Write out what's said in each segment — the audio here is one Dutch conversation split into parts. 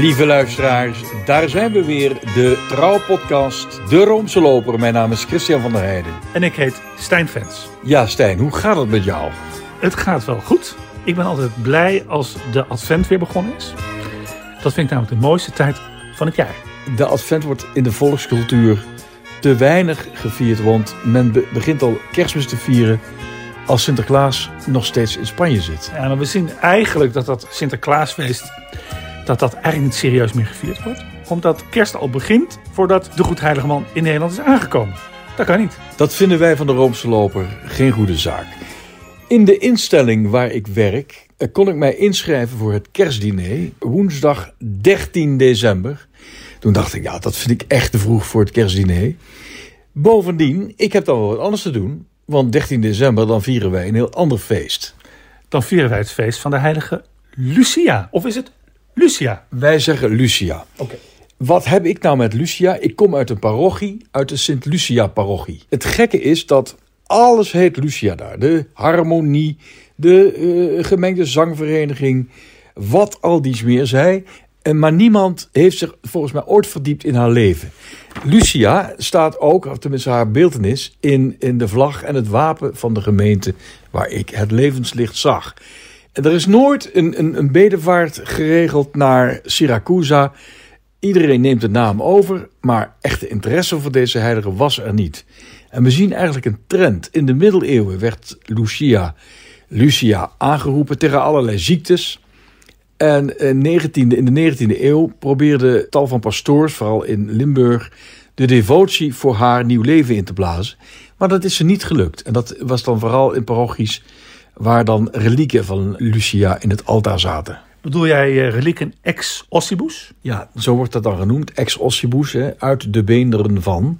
Lieve luisteraars, daar zijn we weer, de trouwpodcast De Roomse Loper. Mijn naam is Christian van der Heijden. En ik heet Stijn Vens. Ja, Stijn, hoe gaat het met jou? Het gaat wel goed. Ik ben altijd blij als de advent weer begonnen is. Dat vind ik namelijk de mooiste tijd van het jaar. De advent wordt in de volkscultuur te weinig gevierd, want men be- begint al kerstmis te vieren als Sinterklaas nog steeds in Spanje zit. Ja, maar we zien eigenlijk dat dat Sinterklaasfeest dat dat eigenlijk niet serieus meer gevierd wordt. Omdat kerst al begint voordat de Goedheilige Man in Nederland is aangekomen. Dat kan niet. Dat vinden wij van de Roomse Loper geen goede zaak. In de instelling waar ik werk eh, kon ik mij inschrijven voor het kerstdiner woensdag 13 december. Toen dacht ik, ja, dat vind ik echt te vroeg voor het kerstdiner. Bovendien, ik heb dan wel wat anders te doen. Want 13 december, dan vieren wij een heel ander feest. Dan vieren wij het feest van de heilige Lucia. Of is het Lucia? Wij zeggen Lucia. Oké. Wat heb ik nou met Lucia? Ik kom uit een parochie, uit de Sint-Lucia-parochie. Het gekke is dat alles heet Lucia daar. De harmonie, de eh, gemengde zangvereniging, wat al dies meer zij. En Maar niemand heeft zich volgens mij ooit verdiept in haar leven. Lucia staat ook, of tenminste haar beeltenis, in, in de vlag en het wapen van de gemeente waar ik het levenslicht zag. Er is nooit een, een, een bedevaart geregeld naar Siracusa. Iedereen neemt de naam over, maar echte interesse voor deze heilige was er niet. En we zien eigenlijk een trend. In de middeleeuwen werd Lucia, Lucia aangeroepen tegen allerlei ziektes. En in 19e, in de 19e eeuw probeerde tal van pastoors, vooral in Limburg, de devotie voor haar nieuw leven in te blazen. Maar dat is ze niet gelukt. En dat was dan vooral in parochies waar dan relieken van Lucia in het altaar zaten. Bedoel jij eh, relieken ex ossibus? Ja, zo wordt dat dan genoemd, ex ossibus, hè, uit de beenderen van.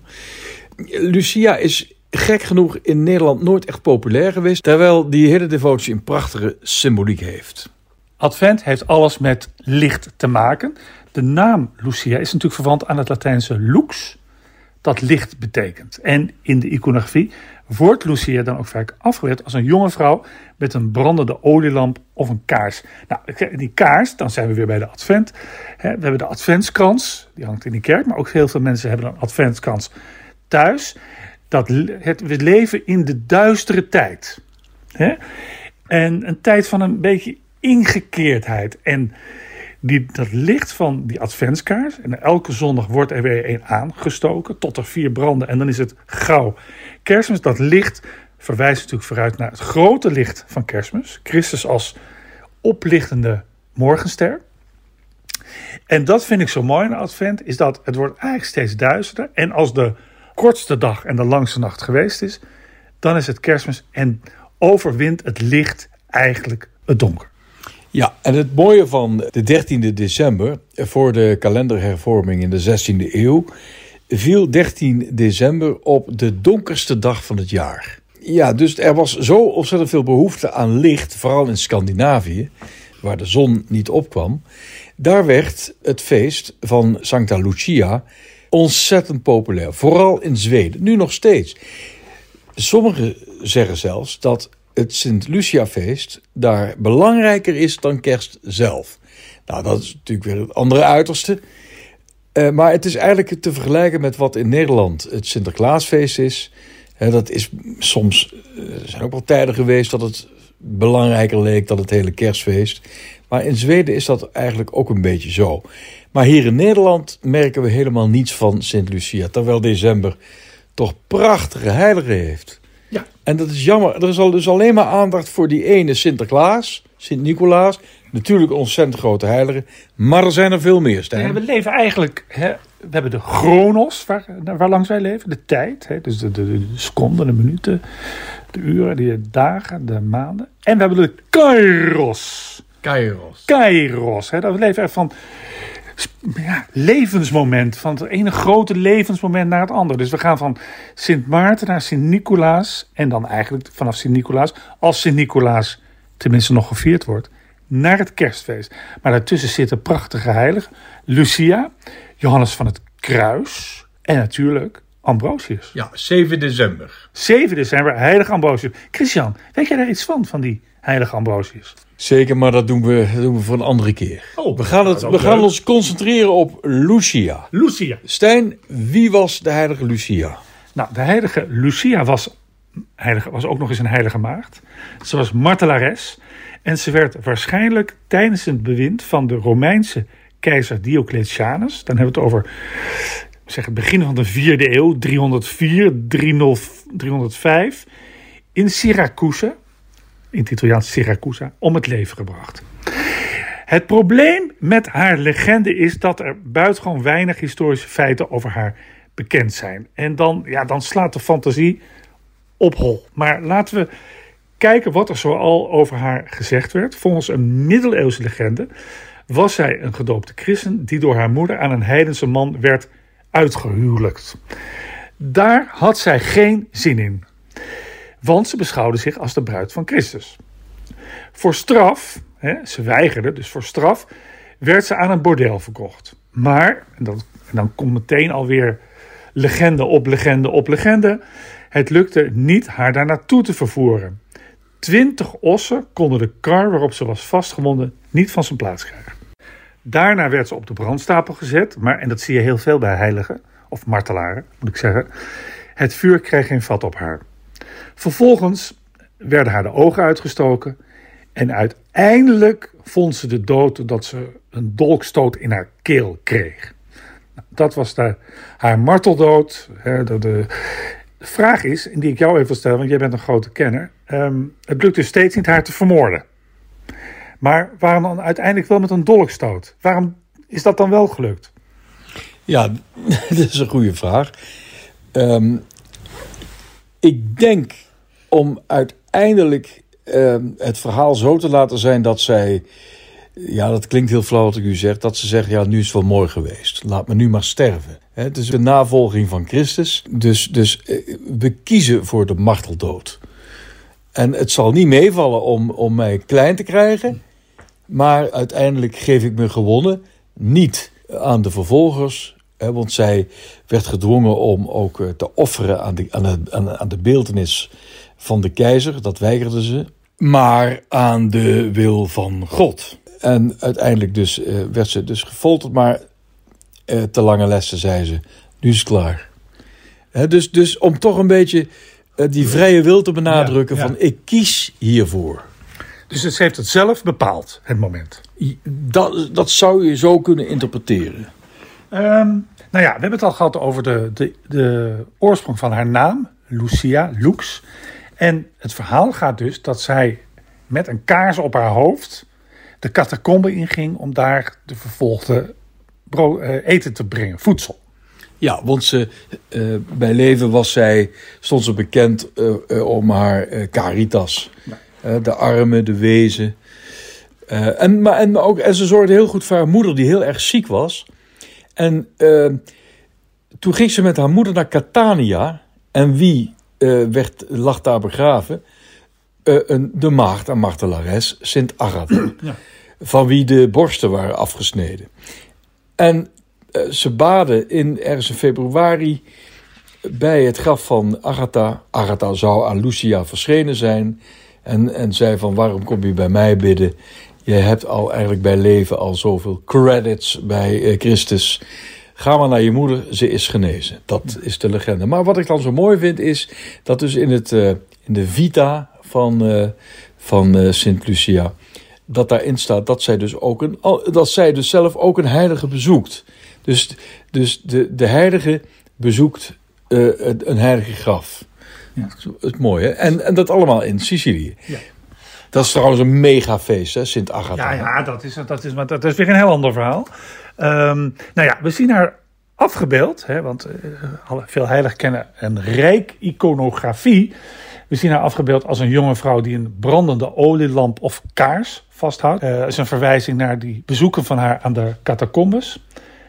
Lucia is gek genoeg in Nederland nooit echt populair geweest, terwijl die hele devotie een prachtige symboliek heeft. Advent heeft alles met licht te maken. De naam Lucia is natuurlijk verwant aan het Latijnse lux, dat licht betekent. En in de iconografie wordt Lucia dan ook vaak afgebeeld als een jonge vrouw met een brandende olielamp of een kaars. Nou, die kaars, dan zijn we weer bij de advent. We hebben de adventskrans, die hangt in de kerk, maar ook heel veel mensen hebben een adventskrans thuis. Dat, het, we leven in de duistere tijd. En een tijd van een beetje ingekeerdheid. En die, dat licht van die adventskaars. En elke zondag wordt er weer een aangestoken. Tot er vier branden. En dan is het gauw. Kerstmis, dat licht verwijst natuurlijk vooruit naar het grote licht van kerstmis. Christus als oplichtende morgenster. En dat vind ik zo mooi in advent. Is dat het wordt eigenlijk steeds duisterder. En als de kortste dag en de langste nacht geweest is. Dan is het kerstmis. En overwint het licht eigenlijk het donker. Ja, en het mooie van de 13e december, voor de kalenderhervorming in de 16e eeuw, viel 13 december op de donkerste dag van het jaar. Ja, dus er was zo ontzettend veel behoefte aan licht, vooral in Scandinavië, waar de zon niet opkwam. Daar werd het feest van Santa Lucia ontzettend populair, vooral in Zweden, nu nog steeds. Sommigen zeggen zelfs dat het Sint-Lucia-feest daar belangrijker is dan kerst zelf. Nou, dat is natuurlijk weer het andere uiterste. Uh, maar het is eigenlijk te vergelijken met wat in Nederland het Sinterklaasfeest is. Dat is soms, uh, er zijn ook wel tijden geweest dat het belangrijker leek dan het hele kerstfeest. Maar in Zweden is dat eigenlijk ook een beetje zo. Maar hier in Nederland merken we helemaal niets van Sint-Lucia. Terwijl december toch prachtige heiligen heeft. En dat is jammer. Er is al dus alleen maar aandacht voor die ene Sinterklaas, Sint-Nicolaas. Natuurlijk een ontzettend grote heilige. Maar er zijn er veel meer, Stijn. Ja, we leven eigenlijk... Hè, we hebben de chronos, waar, waar langs wij leven. De tijd. Hè, dus de, de, de seconden, de minuten, de uren, de dagen, de maanden. En we hebben de kairos. Kairos. Kairos. Hè, dat we leven echt van... Levensmoment. Van het ene grote levensmoment naar het andere. Dus we gaan van Sint Maarten naar Sint Nicolaas. En dan eigenlijk vanaf Sint Nicolaas, als Sint Nicolaas tenminste nog gevierd wordt, naar het kerstfeest. Maar daartussen zitten prachtige heiligen. Lucia, Johannes van het Kruis en natuurlijk Ambrosius. Ja, 7 december. 7 december, heilige Ambrosius. Christian, weet jij daar iets van, van die heilige Ambrosius? Zeker, maar dat doen we, dat doen we voor een andere keer. Oh, we gaan, het, we gaan ons concentreren op Lucia. Lucia. Stijn, wie was de heilige Lucia? Nou, de heilige Lucia was, heilige, was ook nog eens een heilige maagd. Ze was martelares. En ze werd waarschijnlijk tijdens het bewind van de Romeinse keizer Diocletianus. Dan hebben we het over zeg, het begin van de 4e eeuw, 304, 30 305. In Syracuse, in het Italiaans Siracusa, om het leven gebracht. Het probleem met haar legende is dat er buitengewoon weinig historische feiten over haar bekend zijn. En dan, ja, dan slaat de fantasie op hol. Maar laten we kijken wat er zoal over haar gezegd werd. Volgens een middeleeuwse legende was zij een gedoopte christen die door haar moeder aan een heidense man werd uitgehuwelijkt. Daar had zij geen zin in, want ze beschouwde zich als de bruid van Christus. Voor straf, hè, ze weigerde, dus voor straf, werd ze aan een bordeel verkocht. Maar, en dan, en dan komt meteen alweer legende op legende op legende, het lukte niet haar daar naartoe te vervoeren. Twintig ossen konden de kar waarop ze was vastgebonden niet van zijn plaats krijgen. Daarna werd ze op de brandstapel gezet, maar, en dat zie je heel veel bij heiligen, of martelaren moet ik zeggen, het vuur kreeg geen vat op haar. Vervolgens werden haar de ogen uitgestoken en uiteindelijk vond ze de dood doordat ze een dolkstoot in haar keel kreeg. Dat was haar marteldood. hè, De, de, vraag is, die ik jou even stellen, want jij bent een grote kenner. ehm, het lukt dus steeds niet haar te vermoorden. Maar waarom dan uiteindelijk wel met een dolkstoot? Waarom is dat dan wel gelukt? Ja, dat is een goede vraag. Ehm, ik denk om uiteindelijk ehm, het verhaal zo te laten zijn dat zij. Ja, dat klinkt heel flauw wat ik u zeg. Dat ze zeggen, ja, nu is het wel mooi geweest. Laat me nu maar sterven. Het is de navolging van Christus. Dus, dus eh, we kiezen voor de marteldood. En het zal niet meevallen om, om mij klein te krijgen. Maar uiteindelijk geef ik me gewonnen. Niet aan de vervolgers. Hè, want zij werd gedwongen om ook eh, te offeren aan de, aan, de, aan, de beeldenis van de keizer. Dat weigerde ze. Maar aan de wil van God. En uiteindelijk dus, eh, werd ze dus gefolterd. Maar eh, te lange lessen, zei ze. Nu is het klaar. Hè, dus, dus om toch een beetje die vrije wil te benadrukken Ja, ja. van ik kies hiervoor. Dus ze heeft het zelf bepaald, het moment. Dat, dat zou je zo kunnen interpreteren. Ehm, nou ja, we hebben het al gehad over de, de, de oorsprong van haar naam, Lucia, Lux. En het verhaal gaat dus dat zij met een kaars op haar hoofd de catacombe inging om daar de vervolgde eh, eten te brengen, voedsel. Ja, want ze, eh, bij leven was zij, stond ze bekend eh, om haar caritas. Eh, de armen, de wezen. Eh, en, maar, en, maar ook, en ze zorgde heel goed voor haar moeder, die heel erg ziek was. En eh, toen ging ze met haar moeder naar Catania. En wie eh, werd, lag daar begraven? Eh, een, de maagd en martelares, Sint Agatha. Ja. Van wie de borsten waren afgesneden. En eh, ze baden in, ergens in februari bij het graf van Agatha. Agatha zou aan Lucia verschenen zijn. En, en zei van waarom kom je bij mij bidden? Je hebt al eigenlijk bij leven al zoveel credits bij eh, Christus. Ga maar naar je moeder, ze is genezen. Dat is de legende. Maar wat ik dan zo mooi vind is dat dus in, het, eh, in de vita van, eh, van Sint Lucia... dat daarin staat dat zij dus, ook een, dat zij dus zelf ook een heilige bezoekt. Dus, dus de, de heilige bezoekt een heilige graf. Ja. Dat is mooi, hè? En, en dat allemaal in Sicilië. Ja. Dat is trouwens een megafeest, hè? Sint Agatha. Ja, ja dat, is, dat, is, maar dat is weer een heel ander verhaal. Ehm, nou ja, we zien haar afgebeeld, hè, want eh, veel heilig kennen een rijk iconografie. We zien haar afgebeeld als een jonge vrouw die een brandende olielamp of kaars vasthoudt. Eh, Dat is een verwijzing naar die bezoeken van haar aan de catacombes.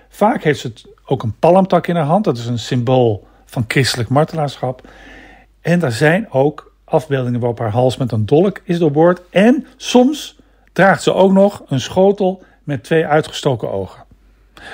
Vaak heeft ze het ook een palmtak in haar hand. Dat is een symbool van christelijk martelaarschap. En daar zijn ook afbeeldingen waarop haar hals met een dolk is doorboord. En soms draagt ze ook nog een schotel met twee uitgestoken ogen.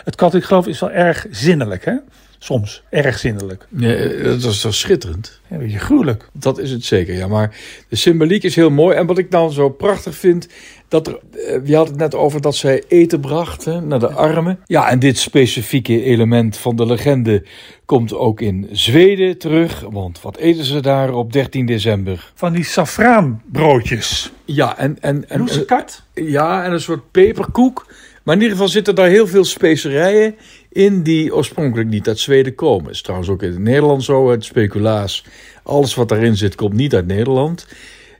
Het katholiek geloof is wel erg zinnelijk, hè? Soms erg zindelijk. Ja, eh, dat is toch schitterend? Een beetje gruwelijk. Dat is het zeker, ja. Maar de symboliek is heel mooi. En wat ik dan zo prachtig vind, dat er, eh, je had het net over dat zij eten brachten naar de armen. Ja, en dit specifieke element van de legende komt ook in Zweden terug. Want wat eten ze daar op 13 december? Van die safraanbroodjes. Ja, en, en, en, Loesekart? ja, en een soort peperkoek. Maar in ieder geval zitten daar heel veel specerijen in die oorspronkelijk niet uit Zweden komen. is trouwens ook in Nederland zo, het speculaas. Alles wat daarin zit komt niet uit Nederland.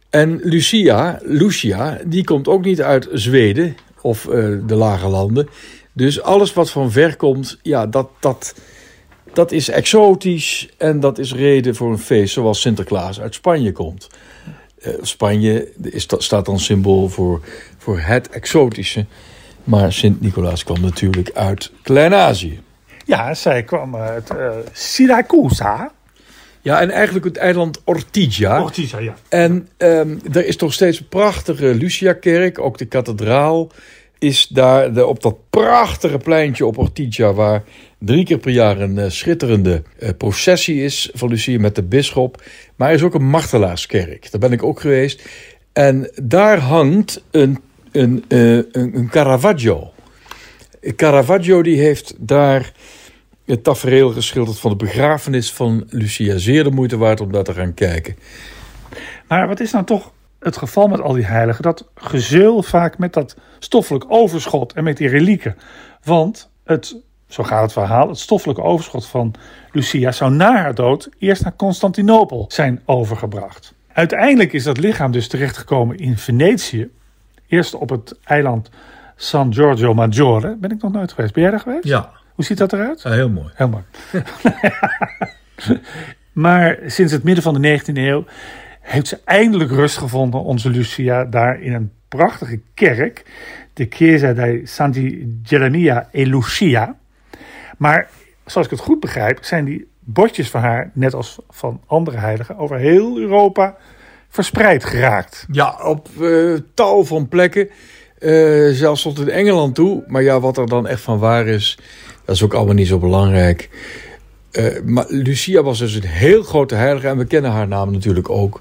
En Lucia, Lucia, die komt ook niet uit Zweden of eh, de lage landen. Dus alles wat van ver komt, ja, dat, dat, dat is exotisch. En dat is reden voor een feest zoals Sinterklaas uit Spanje komt. Eh, Spanje is, staat dan symbool voor, voor het exotische. Maar Sint-Nicolaas kwam natuurlijk uit Klein-Azië. Ja, zij kwam uit uh, Siracusa. Ja, en eigenlijk het eiland Ortigia. Ortigia, ja. En um, er is toch steeds een prachtige Lucia-kerk. Ook de kathedraal is daar de, op dat prachtige pleintje op Ortigia... waar drie keer per jaar een uh, schitterende uh, processie is van Lucia met de bisschop. Maar er is ook een martelaarskerk. Daar ben ik ook geweest. En daar hangt een een, uh, een, een Caravaggio. Caravaggio die heeft daar het tafereel geschilderd van de begrafenis van Lucia. Zeer de moeite waard om daar te gaan kijken. Maar wat is nou toch het geval met al die heiligen? Dat gezeul vaak met dat stoffelijk overschot en met die relieken. Want het, zo gaat het verhaal, het stoffelijke overschot van Lucia zou na haar dood eerst naar Constantinopel zijn overgebracht. Uiteindelijk is dat lichaam dus terechtgekomen in Venetië. Eerst op het eiland San Giorgio Maggiore. Ben ik nog nooit geweest. Ben jij daar geweest? Ja. Hoe ziet dat eruit? Ja, heel mooi. Heel mooi. maar sinds het midden van de 19e eeuw heeft ze eindelijk rust gevonden, onze Lucia, daar in een prachtige kerk. De Chiesa dei Santi Gerania e Lucia. Maar zoals ik het goed begrijp, zijn die bordjes van haar, net als van andere heiligen, over heel Europa verspreid geraakt. Ja, op uh, tal van plekken. Uh, zelfs tot in Engeland toe. Maar ja, wat er dan echt van waar is, dat is ook allemaal niet zo belangrijk. Uh, maar Lucia was dus een heel grote heilige en we kennen haar naam natuurlijk ook,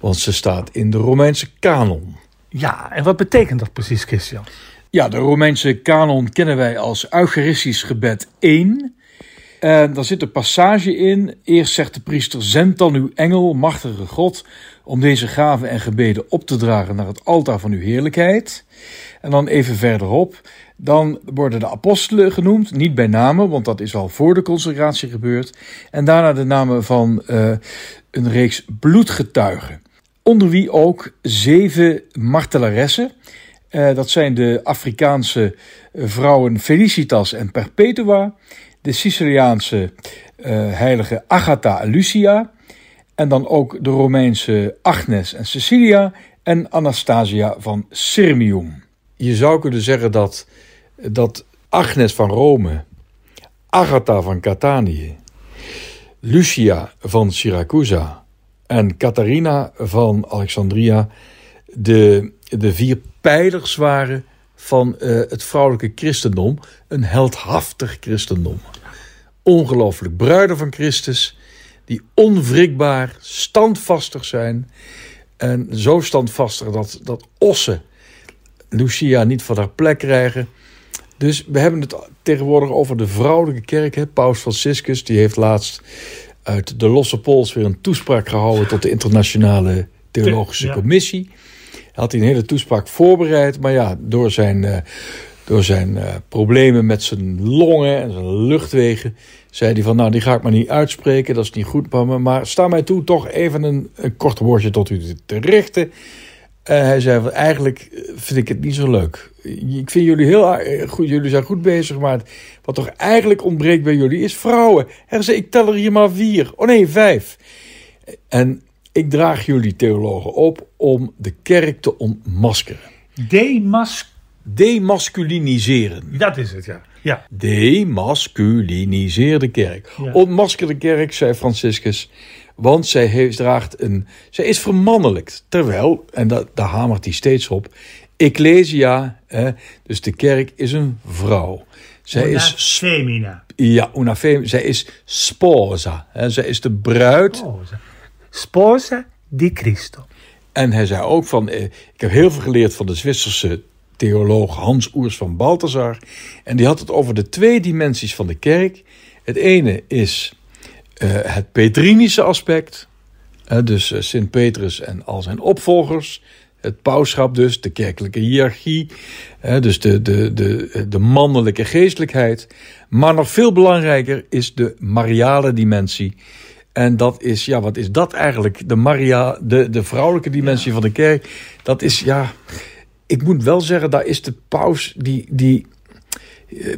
want ze staat in de Romeinse kanon. Ja, en wat betekent dat precies, Christian? Ja, de Romeinse kanon kennen wij als Eucharistisch gebed 1. En daar zit een passage in. Eerst zegt de priester: Zend dan uw engel, machtige God, om deze gaven en gebeden op te dragen naar het altaar van uw heerlijkheid. En dan even verderop, dan worden de apostelen genoemd, niet bij namen, want dat is al voor de consecratie gebeurd. En daarna de namen van uh, een reeks bloedgetuigen. Onder wie ook zeven martelaressen. Uh, dat zijn de Afrikaanse vrouwen Felicitas en Perpetua, de Siciliaanse uh, heilige Agatha Lucia, en dan ook de Romeinse Agnes en Cecilia en Anastasia van Sirmium. Je zou kunnen zeggen dat, dat Agnes van Rome, Agatha van Catanië, Lucia van Syracusa en Catharina van Alexandria de, de vier pijlers waren van uh, het vrouwelijke christendom, een heldhaftig christendom. Ongelooflijk bruiden van Christus, die onwrikbaar, standvastig zijn. En zo standvastig dat, dat ossen Lucia niet van haar plek krijgen. Dus we hebben het tegenwoordig over de vrouwelijke kerk. Hè? Paus Franciscus die heeft laatst uit de losse pols weer een toespraak gehouden tot de internationale theologische commissie. Hij had een hele toespraak voorbereid, maar ja, door zijn, uh, door zijn uh, problemen met zijn longen en zijn luchtwegen zei hij van nou die ga ik maar niet uitspreken, dat is niet goed van me, maar sta mij toe toch even een, een kort woordje tot u te richten. Uh, hij zei van eigenlijk vind ik het niet zo leuk. Ik vind jullie heel goed, jullie zijn goed bezig, maar wat toch eigenlijk ontbreekt bij jullie is vrouwen. Hij zei ik tel er hier maar vier, oh nee vijf. En ik draag jullie theologen op om de kerk te ontmaskeren. Demas Demasculiniseren. Dat is het, ja. ja. Demasculiniseer de kerk. Ja. Ontmasker de kerk, zei Franciscus. Want zij heeft, draagt een. Zij is vermannelijkt. Terwijl, en dat, daar hamert hij steeds op. Ecclesia, hè, dus de kerk is een vrouw. Zij is femina. Ja, una femmina. Zij is sposa. Hè, zij is de bruid. Sposa. Sposa di Cristo. En hij zei ook van, eh, ik heb heel veel geleerd van de Zwitserse theoloog Hans Oers van Balthasar. En die had het over de twee dimensies van de kerk. Het ene is eh, het Petrinische aspect. Dus eh, Sint Petrus en al zijn opvolgers. Het pauschap dus, de kerkelijke hiërarchie. dus de, de, de, de mannelijke geestelijkheid. Maar nog veel belangrijker is de mariale dimensie. En dat is, ja, wat is dat eigenlijk? De, Maria, de, de vrouwelijke dimensie van de kerk. Dat is, ja, ik moet wel zeggen, daar is de paus, die, die eh,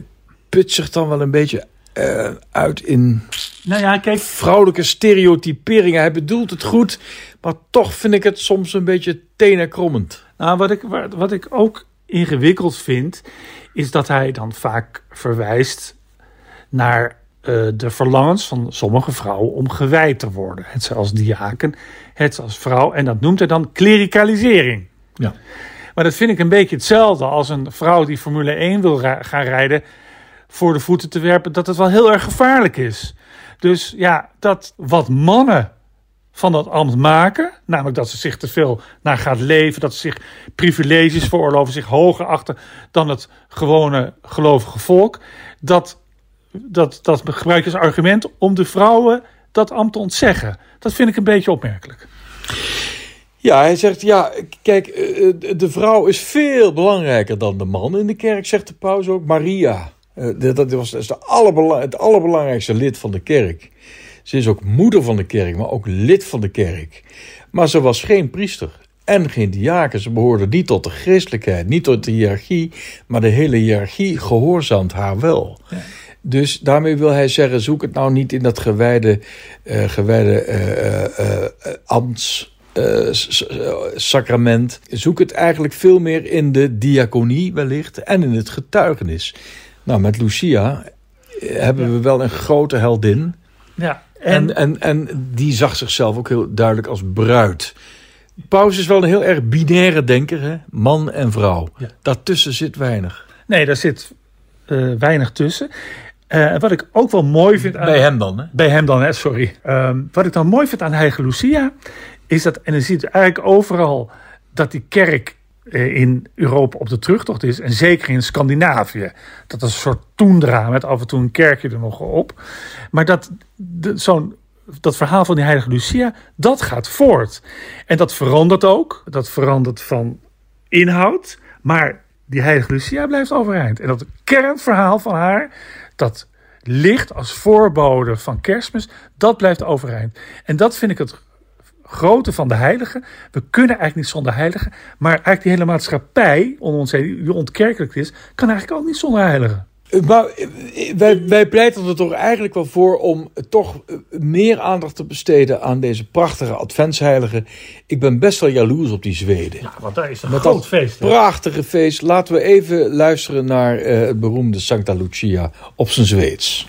put zich dan wel een beetje eh, uit in Nou ja, kijk, vrouwelijke stereotyperingen. Hij bedoelt het goed, maar toch vind ik het soms een beetje tenenkrommend. Nou, wat ik, wa- wat ik ook ingewikkeld vind, is dat hij dan vaak verwijst naar eh, de verlangens van sommige vrouwen om gewijd te worden. Het zij als diaken, het zij als vrouw. En dat noemt hij dan klericalisering. Ja. Maar dat vind ik een beetje hetzelfde als een vrouw die Formule 1 wil gaan rijden voor de voeten te werpen, dat het wel heel erg gevaarlijk is. Dus ja, dat wat mannen van dat ambt maken, namelijk dat ze zich te veel naar gaat leven, dat ze zich privileges veroorloven, zich hoger achten dan het gewone gelovige volk, dat, dat, dat gebruik als argument om de vrouwen dat ambt te ontzeggen. Dat vind ik een beetje opmerkelijk. Ja, hij zegt, ja, kijk, eh, eh, de vrouw is veel belangrijker dan de man in de kerk, zegt de paus ook. Maria, eh, dat was dat is de allerbela- het allerbelangrijkste lid van de kerk. Ze is ook moeder van de kerk, maar ook lid van de kerk. Maar ze was geen priester en geen diaken. Ze behoorde niet tot de christelijkheid, niet tot de hiërarchie, maar de hele hiërarchie gehoorzaamt haar wel. Dus daarmee wil hij zeggen, zoek het nou niet in dat gewijde, gewijde eh, ambts... eh, eh, sacrament. Zoek het eigenlijk veel meer in de diaconie wellicht en in het getuigenis. Nou, met Lucia eh, hebben we wel een grote heldin. Ja, En, en, en die zag zichzelf ook heel duidelijk als bruid. Paus is wel een heel erg binaire denker, hè? man en vrouw. Ja. Daartussen zit weinig. Nee, daar zit weinig tussen. En wat ik ook wel mooi vind aan... Bij hem dan, hè? Bij hem dan, hè, sorry. Ehm, wat ik dan mooi vind aan Heilige Lucia... is dat, en dan zie je eigenlijk overal... dat die kerk eh, in Europa op de terugtocht is. En zeker in Scandinavië. Dat is een soort toendra met af en toe een kerkje er nog op. Maar dat, zo'n dat verhaal van die heilige Lucia, dat gaat voort. En dat verandert ook. Dat verandert van inhoud. Maar die heilige Lucia blijft overeind. En dat kernverhaal van haar, dat licht als voorbode van kerstmis, dat blijft overeind. En dat vind ik het grote van de heiligen. We kunnen eigenlijk niet zonder heiligen. Maar eigenlijk die hele maatschappij, om ons heen, die ontkerkelijk is, kan eigenlijk ook niet zonder heiligen. Eh, Maar eh, wij, wij pleiten er toch eigenlijk wel voor om toch eh, meer aandacht te besteden aan deze prachtige adventsheiligen. Ik ben best wel jaloers op die Zweden. Ja, want daar is een Met groot dat feest. hè? prachtige feest. Laten we even luisteren naar eh, het beroemde Santa Lucia op zijn Zweeds.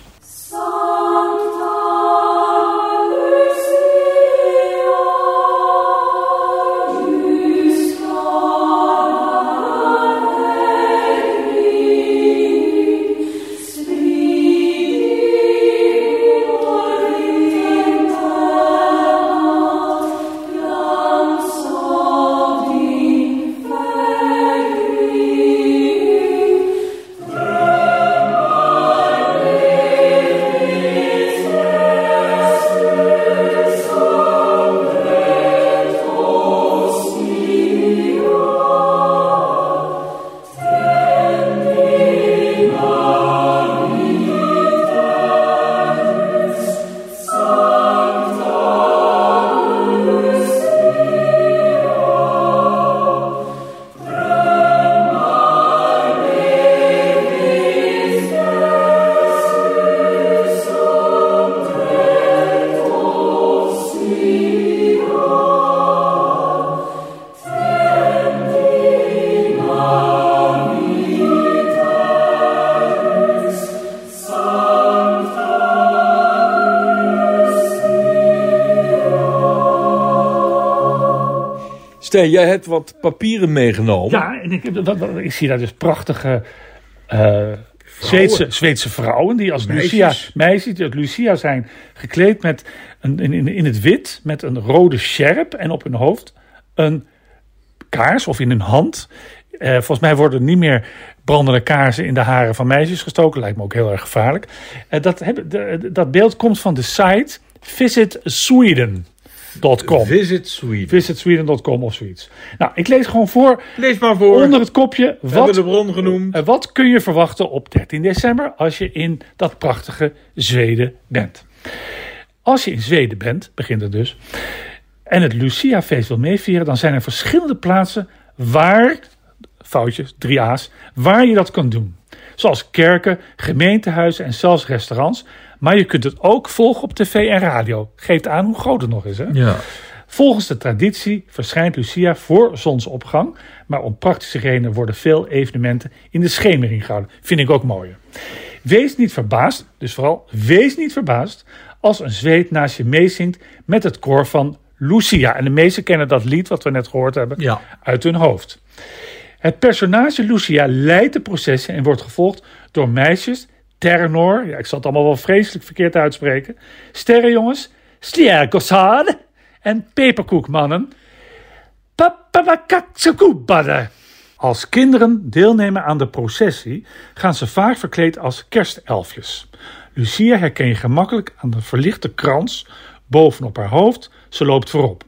Jij hebt wat papieren meegenomen. Ja, en ik, heb- dat- dat- ik zie daar dus prachtige eh, Zweedse, Zweedse vrouwen die als Meisjes. Lucia, meisjes die als Lucia zijn gekleed met een, in, in, het wit met een rode sjerp en op hun hoofd een kaars of in hun hand. Eh, volgens mij worden niet meer brandende kaarsen in de haren van meisjes gestoken. Lijkt me ook heel erg gevaarlijk. Eh, dat, heb, de- dat beeld komt van de site Visit Sweden. Visitsweden.com of zoiets. Nou, ik lees gewoon voor Lees maar voor. onder het kopje. We hebben Wat de bron genoemd. eh, wat kun je verwachten op 13 december als je in dat prachtige Zweden bent? Als je in Zweden bent, begint het dus, en het Lucia-feest wil meevieren, dan zijn er verschillende plaatsen waar, foutjes, drie A's, waar je dat kan doen. Zoals kerken, gemeentehuizen en zelfs restaurants. Maar je kunt het ook volgen op tv en radio. Geeft aan hoe groot het nog is. Hè? Ja. Volgens de traditie verschijnt Lucia voor zonsopgang, maar om praktische redenen worden veel evenementen in de schemering gehouden. Vind ik ook mooi. Wees niet verbaasd, dus vooral wees niet verbaasd, als een zweet naast je meezingt met het koor van Lucia. En de meesten kennen dat lied wat we net gehoord hebben Ja. uit hun hoofd. Het personage Lucia leidt de processen en wordt gevolgd door meisjes, Ternor, ja, ik zal het allemaal wel vreselijk verkeerd uitspreken, sterrenjongens, Sliergossade en peperkoekmannen, Papapakaksakoebadden. Als kinderen deelnemen aan de processie, gaan ze vaak verkleed als kerstelfjes. Lucia herken je gemakkelijk aan de verlichte krans bovenop haar hoofd. Ze loopt voorop.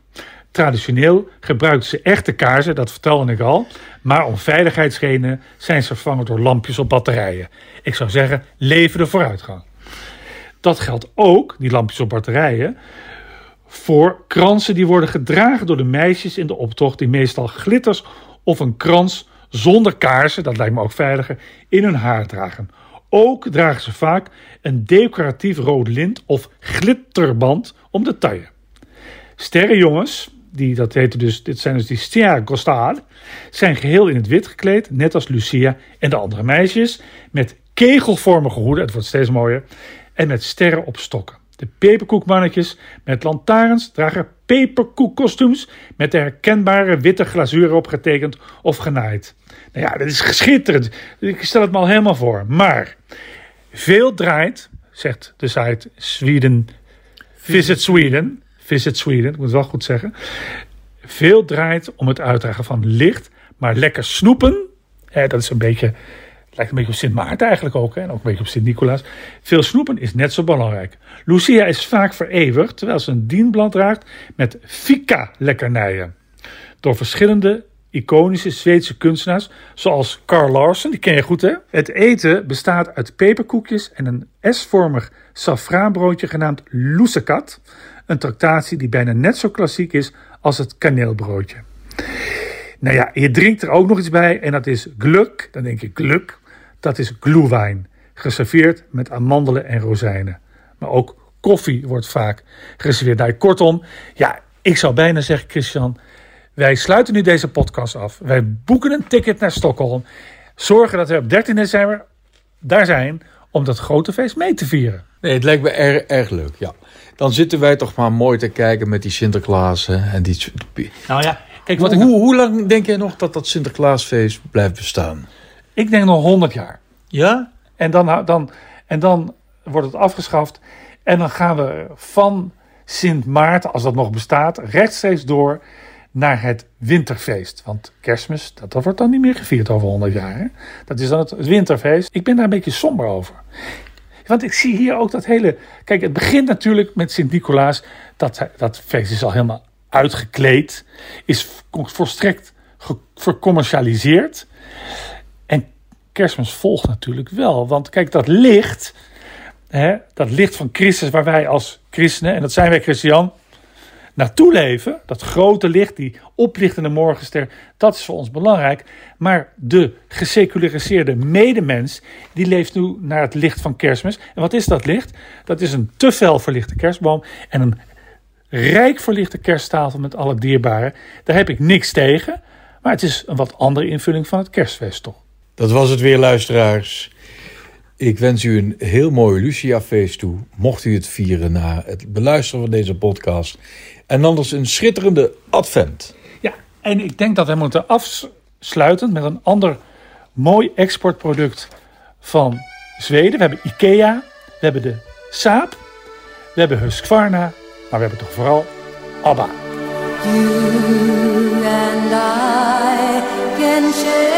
Traditioneel gebruikt ze echte kaarsen, dat vertelde ik al. Maar om veiligheidsredenen zijn ze vervangen door lampjes op batterijen. Ik zou zeggen, leven de vooruitgang. Dat geldt ook, die lampjes op batterijen, voor kransen die worden gedragen door de meisjes in de optocht, die meestal glitters of een krans zonder kaarsen, dat lijkt me ook veiliger, in hun haar dragen. Ook dragen ze vaak een decoratief rood lint of glitterband om de taille. Sterrenjongens, die, dat heten dus, dit zijn dus die Stergostad, zijn geheel in het wit gekleed, net als Lucia en de andere meisjes, met kegelvormige hoeden, het wordt steeds mooier, en met sterren op stokken. De peperkoekmannetjes met lantaarns dragen peperkoekkostuums met de herkenbare witte glazuur erop getekend of genaaid. Nou ja, dat is schitterend. Ik stel het me al helemaal voor. Maar veel draait, zegt de site Sweden, Visit Sweden, Visit Sweden, ik moet het wel goed zeggen. Veel draait om het uitdragen van licht, maar lekker snoepen, hè, dat is een beetje, lijkt een beetje op Sint Maarten eigenlijk ook, hè, en ook een beetje op Sint Nicolaas. Veel snoepen is net zo belangrijk. Lucia is vaak vereeuwigd, terwijl ze een dienblad draagt met fika-lekkernijen. Door verschillende iconische Zweedse kunstenaars, zoals Carl Larsen, die ken je goed hè? Het eten bestaat uit peperkoekjes en een S-vormig safraanbroodje genaamd lusekat. Een tractatie die bijna net zo klassiek is als het kaneelbroodje. Nou ja, je drinkt er ook nog iets bij en dat is gluk. Dan denk je gluk. Dat is glühwein, geserveerd met amandelen en rozijnen. Maar ook koffie wordt vaak geserveerd. Nou, kortom, ja, ik zou bijna zeggen, Christian, wij sluiten nu deze podcast af. Wij boeken een ticket naar Stockholm. Zorgen dat we op 13 december daar zijn om dat grote feest mee te vieren. Nee, het lijkt me erg, erg leuk, ja. Dan zitten wij toch maar mooi te kijken met die Sinterklaas hè, en die... Nou ja, kijk wat Hoe, ik. hoe lang denk jij nog dat dat Sinterklaasfeest blijft bestaan? Ik denk nog 100 jaar. Ja? En dan, dan, en dan wordt het afgeschaft. En dan gaan we van Sint Maarten, als dat nog bestaat, rechtstreeks door naar het winterfeest. Want kerstmis, dat, dat wordt dan niet meer gevierd over 100 jaar. Hè? Dat is dan het winterfeest. Ik ben daar een beetje somber over. Want ik zie hier ook dat hele. Kijk, het begint natuurlijk met Sint-Nicolaas. Dat, dat feest is al helemaal uitgekleed. Is volstrekt vercommercialiseerd. En kerstmis volgt natuurlijk wel. Want kijk, dat licht. Hè, dat licht van Christus, waar wij als christenen, en dat zijn wij Christian, naartoe leven. Dat grote licht, die oplichtende morgenster, dat is voor ons belangrijk. Maar de geseculariseerde medemens, die leeft nu naar het licht van kerstmis. En wat is dat licht? Dat is een te fel verlichte kerstboom en een rijk verlichte kersttafel met alle dierbaren. Daar heb ik niks tegen. Maar het is een wat andere invulling van het kerstfeest toch? Dat was het weer, luisteraars. Ik wens u een heel mooi Lucia-feest toe. Mocht u het vieren na het beluisteren van deze podcast. En anders een schitterende advent. Ja, en ik denk dat we moeten afsluiten met een ander mooi exportproduct van Zweden, we hebben Ikea, we hebben de Saab, we hebben Husqvarna, maar we hebben toch vooral ABBA. You and I can share